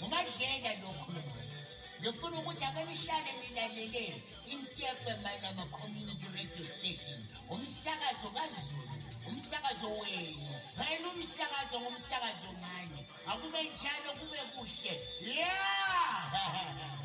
Ngingakudlela lokhu ngifuna ukuthi akenihlale nilalele intepe manama community radio station umsakazo kazulu umsakazo wenu phela umsakazo ngumsakazo manye akube njalo kube kuhle ya yeah!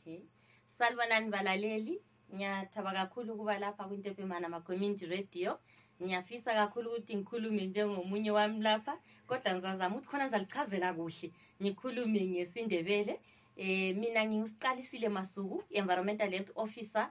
Okay. Salvanani balaleli, ngiyathaba kakhulu ukuba lapha kwintempemana ma community radio. Ngiyafisa kakhulu ukuthi ngikhulume njengomunye wami lapha, kodwa ngizazama ukuthi khona ngizalichazela kuhle. Ngikhulume ngesiNdebele. Eh mina ngingusiqalisile masuku, environmental health officer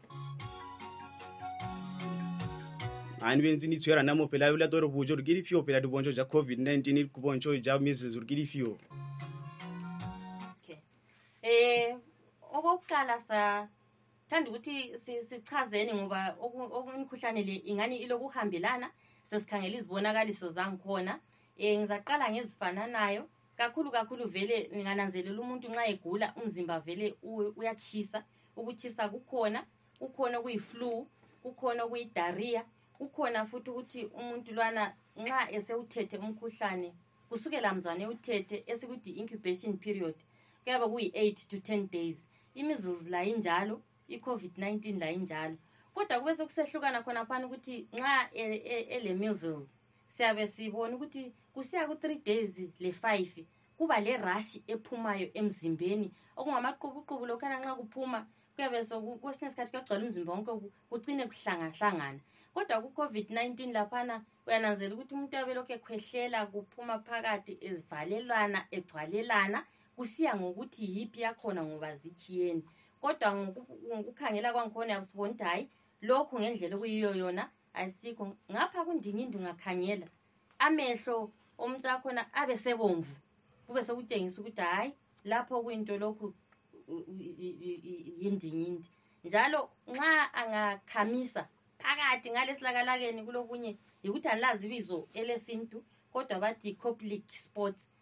ani benzi ni tswera namo pela yula toro bujo rikiri fio pela dubonjo ja covid 19 ni kubonjo ja measles rikiri fio okay eh okokuqala sa thanda ukuthi sichazeni ngoba imikhuhlane le ingani ilokuhambelana sesikhangela izibonakaliso zangikhona um ngizaqala ngezifananayo kakhulu kakhulu vele ngingananzelela umuntu nxa egula umzimba vele uyatshisa ukutshisa kukhona kukhona okuyi-flu kukhona okuyi-daria kukhona futhi ukuthi umuntu lwana nxa esewuthethe umkhuhlane kusukela mzwane ewuthethe esikuthi incubation period kuyabe kuyi-eight to ten days imizuzu layinjalo i-covid-19 layinjalo kodwa kube sekusehlukana khonaphana ukuthi nxa e, e, ele-measles siyabe sibona ukuthi kusiya ku-three days le-five kuba le rashi ephumayo emzimbeni okungamaqubuqubu lokhana nxa kuphuma kuyabe kwesinye isikhathi kuyagcwala umzimba wonke kucine kuhlangahlangana kodwa ku-covid-19 laphana uyananzela ukuthi umuntu uyabe lokhu ekhwehlela kuphuma phakathi ezivalelwana egcwalelana kusiya ngokuthi yiphi yakhona ngoba zitshiyeni kodwa ngokukhangela kwangikhona yabusibona ukuthi hhayi lokhu ngendlela okuyiyo yona ayisikho ngapha kundingindi ungakhangela amehlo omuntu wakhona abe sebomvu kube sekutshengisa ukuthi hhayi lapho kuyinto lokhu yindingindi njalo nxa angakhamisa phakathi ngalesilakalakeni kulokunye yikuthi angilazi ibizo elesintu kodwa bathi coplic sports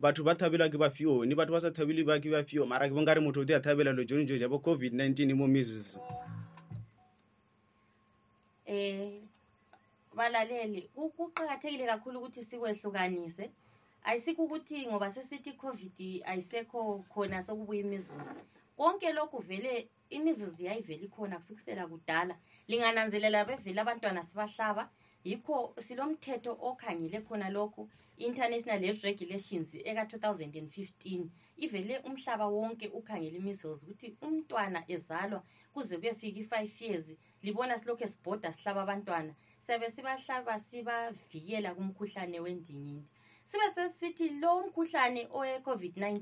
batho ba thabelwa ke bafio ni batho ba sa thabele ba ke bafio mara ke bongare motho o te a thabela lo jone jo ja bo covid-19 mo measles eh balaleli ku- kuqakathekile kakhulu ukuthi sikwehlukanise ayisikho ukuthi ngoba sesithi covid ayisekho khona sokubuya imizuzu konke lokhu vele imizuzu yayivele ikhona kusukisela kudala lingananzelela bevele abantwana sibahlaba yikho silomthetho okhangele khona lokhu international health regulations eka-2015 ivele umhlaba wonke ukhangele imizuzu ukuthi umntwana ezalwa kuze kuyefika i-five years libona silokhu esibhoda sihlaba abantwana siyabe sibahlaba sibavikela kumkhuhlane wendingindi sibe sesisithi lo mkhuhlane owe-covid-19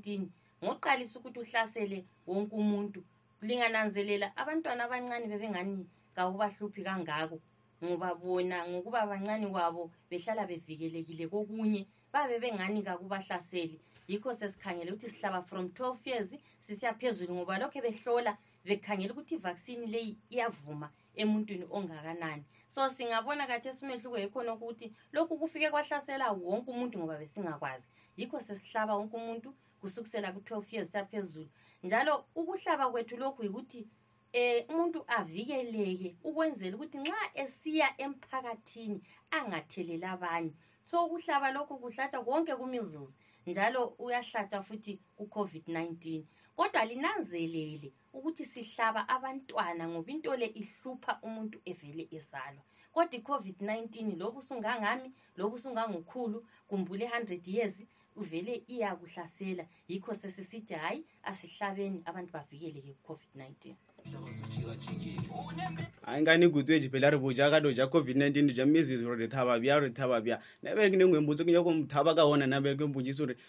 ngoqalisa ukuthi uhlasele wonke umuntu lingananzelela abantwana abancane bebengani kawubahluphi kangako ngoba bona ngokuba bancane kwabo behlala bevikelekile kokunye babe bengani kakubahlaseli yikho sesikhangele ukuthi sihlaba from 12 years sisiya phezulu ngoba lokho behlola bekhangela ukuthi ivaccine leyi iyavuma emuntwini ongakanani so singabona kathi esumehluko yikhona ukuthi lokhu kufike kwahlasela wonke umuntu ngoba besingakwazi yikho sesihlaba wonke umuntu kusukusela ku-12 years saphezulu njalo ukuhlaba kwethu lokhu yikuthi eh umuntu avikeleke ukwenzela ukuthi nxa esiya emphakathini angatheleli abanye so ukuhlaba lokhu kuhlatshwa konke kumizuzu njalo uyahlatshwa futhi ku-covid-19 kodwa linanzelele ukuthi sihlaba abantwana ngoba into le ihlupha umuntu evele ezalwa kodwa i-covid-19 loku usungangami loku usungangukhulu kumbule 100 years uvele iyakuhlasela yikho sesisithi hhayi asihlabeni abantu bavikeleke ku-covid-19 a nga ni gutu eji pela re boja ka do ja covid 19 ja mezi ro re thaba bia re thaba bia na be ke ne ngwe mbutso ke nyako mthaba ka hona na be ke mbutso re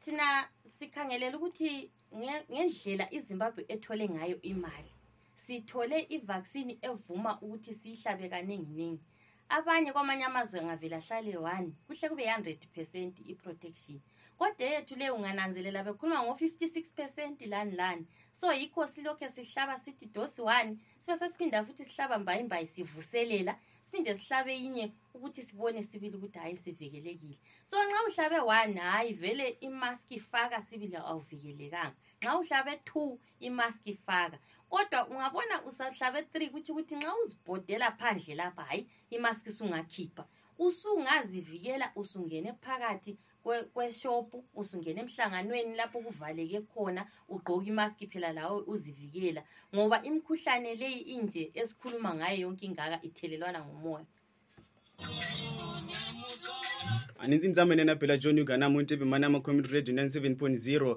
thina sikhangelela ukuthi ngendlela izimbabwe ethole ngayo imali sithole ivaccine evuma ukuthi siyihlabe kaninginingi abanye kwamanye amazwe ngavele ahlale one kuhle kube yi-hundred percent i-protection kodwa eyethu leyo ungananzelela bekhuluma ngo-fifty-six percent lani lani so yikho silokhe sihlaba sithi dosi one sibe sesiphinda futhi sihlaba mbayimbayi sivuselela siphinde sihlabe inye ukuthi sibone sibili ukuthi hhayi sivikelekile so nxa uhlabe one hhayi vele imask ifaka sibili awuvikelekanga nxa uhlabe two imask ifaka kodwa ungabona usahlabe three kutsho ukuthi nxa uzibhodela phandle lapha hhayi imask sungakhipha usungazivikela usungene phakathi kweshopu usungena emhlanganweni lapho kuvaleke khona ugqoke imaski phela lawe uzivikela ngoba imikhuhlane leyi inje esikhuluma ngayo yonke ingaka ithelelwana ngomoya anintsi ntsamenena phela john ugana muntebe manama community radio 97.0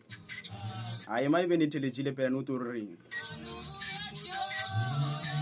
a yi mai bene telecile pera nu turri